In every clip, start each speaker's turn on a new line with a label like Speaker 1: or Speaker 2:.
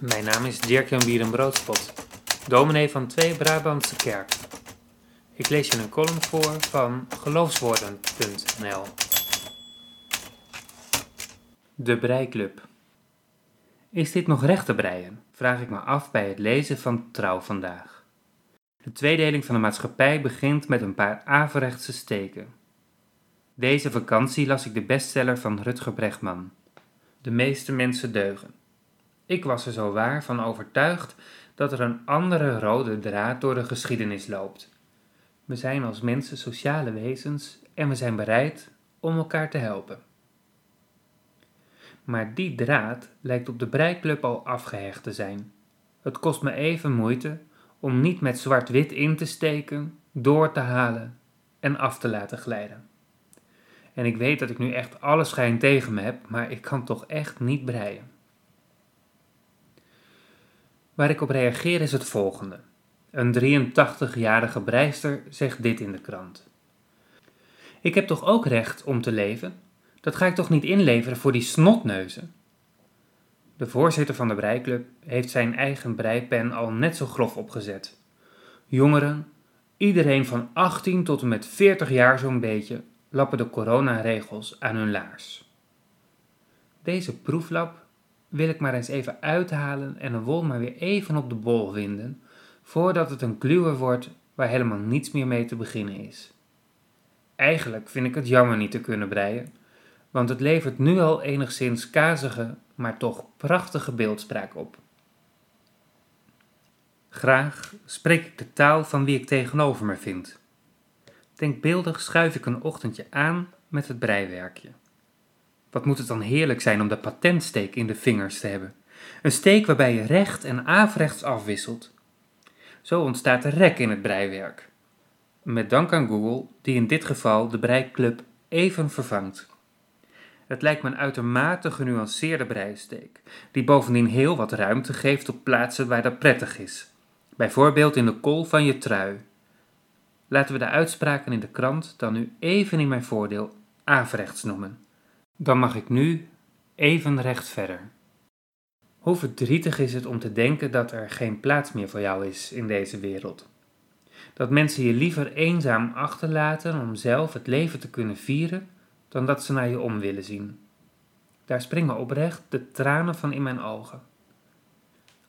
Speaker 1: Mijn naam is Dirk-Jan Bierenbroodspot, dominee van Twee Brabantse Kerk. Ik lees je een column voor van geloofswoorden.nl. De Breiklub. Is dit nog recht te breien? Vraag ik me af bij het lezen van Trouw vandaag. De tweedeling van de maatschappij begint met een paar averechtse steken. Deze vakantie las ik de bestseller van Rutger Bregman. De meeste mensen deugen. Ik was er zo waar van overtuigd dat er een andere rode draad door de geschiedenis loopt. We zijn als mensen sociale wezens en we zijn bereid om elkaar te helpen. Maar die draad lijkt op de breiklub al afgehecht te zijn. Het kost me even moeite om niet met zwart-wit in te steken, door te halen en af te laten glijden. En ik weet dat ik nu echt alle schijn tegen me heb, maar ik kan toch echt niet breien. Waar ik op reageer is het volgende. Een 83-jarige breister zegt dit in de krant. Ik heb toch ook recht om te leven? Dat ga ik toch niet inleveren voor die snotneuzen? De voorzitter van de breiklub heeft zijn eigen breipen al net zo grof opgezet. Jongeren, iedereen van 18 tot en met 40 jaar zo'n beetje, lappen de coronaregels aan hun laars. Deze proeflap wil ik maar eens even uithalen en de wol maar weer even op de bol winden, voordat het een kluwer wordt waar helemaal niets meer mee te beginnen is. Eigenlijk vind ik het jammer niet te kunnen breien, want het levert nu al enigszins kazige, maar toch prachtige beeldspraak op. Graag spreek ik de taal van wie ik tegenover me vind. Denkbeeldig schuif ik een ochtendje aan met het breiwerkje. Wat moet het dan heerlijk zijn om de patentsteek in de vingers te hebben. Een steek waarbij je recht en averechts afwisselt. Zo ontstaat de rek in het breiwerk. Met dank aan Google, die in dit geval de breiklub even vervangt. Het lijkt me een uitermate genuanceerde breisteek, die bovendien heel wat ruimte geeft op plaatsen waar dat prettig is. Bijvoorbeeld in de kol van je trui. Laten we de uitspraken in de krant dan nu even in mijn voordeel averechts noemen. Dan mag ik nu even recht verder. Hoe verdrietig is het om te denken dat er geen plaats meer voor jou is in deze wereld? Dat mensen je liever eenzaam achterlaten om zelf het leven te kunnen vieren, dan dat ze naar je om willen zien. Daar springen oprecht de tranen van in mijn ogen.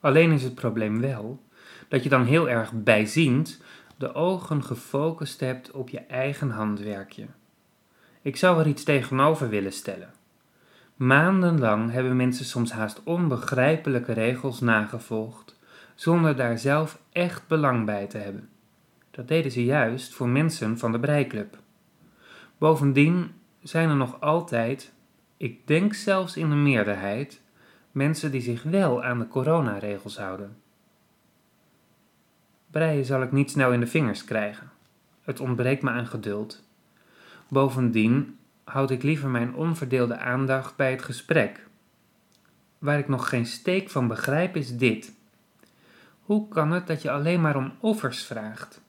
Speaker 1: Alleen is het probleem wel dat je dan heel erg bijziend de ogen gefocust hebt op je eigen handwerkje. Ik zou er iets tegenover willen stellen. Maandenlang hebben mensen soms haast onbegrijpelijke regels nagevolgd, zonder daar zelf echt belang bij te hebben. Dat deden ze juist voor mensen van de breiklub. Bovendien zijn er nog altijd, ik denk zelfs in de meerderheid, mensen die zich wel aan de coronaregels houden. Breien zal ik niet snel in de vingers krijgen. Het ontbreekt me aan geduld. Bovendien houd ik liever mijn onverdeelde aandacht bij het gesprek. Waar ik nog geen steek van begrijp is dit. Hoe kan het dat je alleen maar om offers vraagt?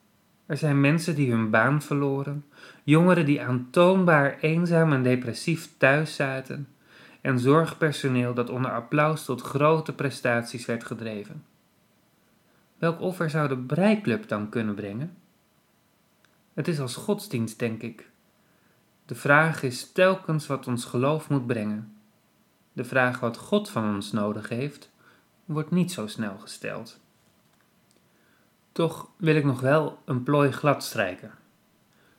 Speaker 1: Er zijn mensen die hun baan verloren, jongeren die aantoonbaar eenzaam en depressief thuis zaten, en zorgpersoneel dat onder applaus tot grote prestaties werd gedreven. Welk offer zou de breiklub dan kunnen brengen? Het is als godsdienst, denk ik. De vraag is telkens wat ons geloof moet brengen. De vraag wat God van ons nodig heeft, wordt niet zo snel gesteld. Toch wil ik nog wel een plooi glad strijken.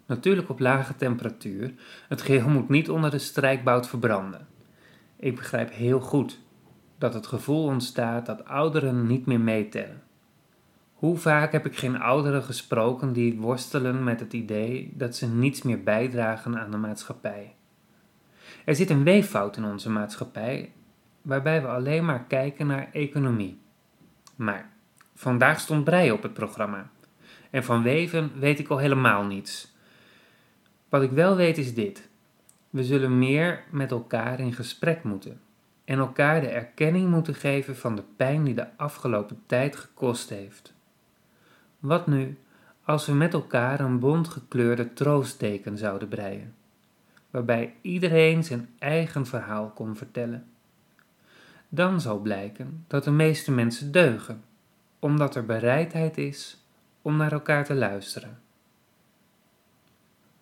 Speaker 1: Natuurlijk op lage temperatuur, het geheel moet niet onder de strijkbout verbranden. Ik begrijp heel goed dat het gevoel ontstaat dat ouderen niet meer meetellen. Hoe vaak heb ik geen ouderen gesproken die worstelen met het idee dat ze niets meer bijdragen aan de maatschappij? Er zit een weeffout in onze maatschappij waarbij we alleen maar kijken naar economie. Maar vandaag stond brei op het programma. En van weven weet ik al helemaal niets. Wat ik wel weet is dit. We zullen meer met elkaar in gesprek moeten en elkaar de erkenning moeten geven van de pijn die de afgelopen tijd gekost heeft. Wat nu als we met elkaar een bontgekleurde troostteken zouden breien, waarbij iedereen zijn eigen verhaal kon vertellen? dan zal blijken dat de meeste mensen deugen, omdat er bereidheid is om naar elkaar te luisteren.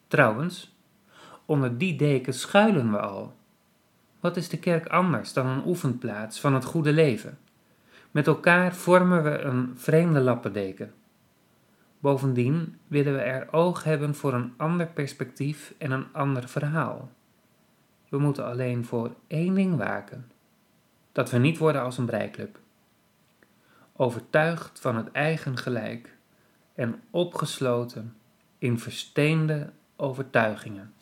Speaker 1: Trouwens, onder die deken schuilen we al. Wat is de kerk anders dan een oefenplaats van het goede leven? Met elkaar vormen we een vreemde lappendeken. Bovendien willen we er oog hebben voor een ander perspectief en een ander verhaal. We moeten alleen voor één ding waken: dat we niet worden als een breiklub. Overtuigd van het eigen gelijk en opgesloten in versteende overtuigingen.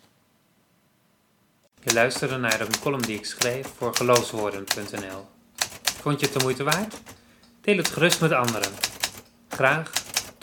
Speaker 1: Je luisterde naar een column die ik schreef voor geloofswoorden.nl. Vond je het de moeite waard? Deel het gerust met anderen. Graag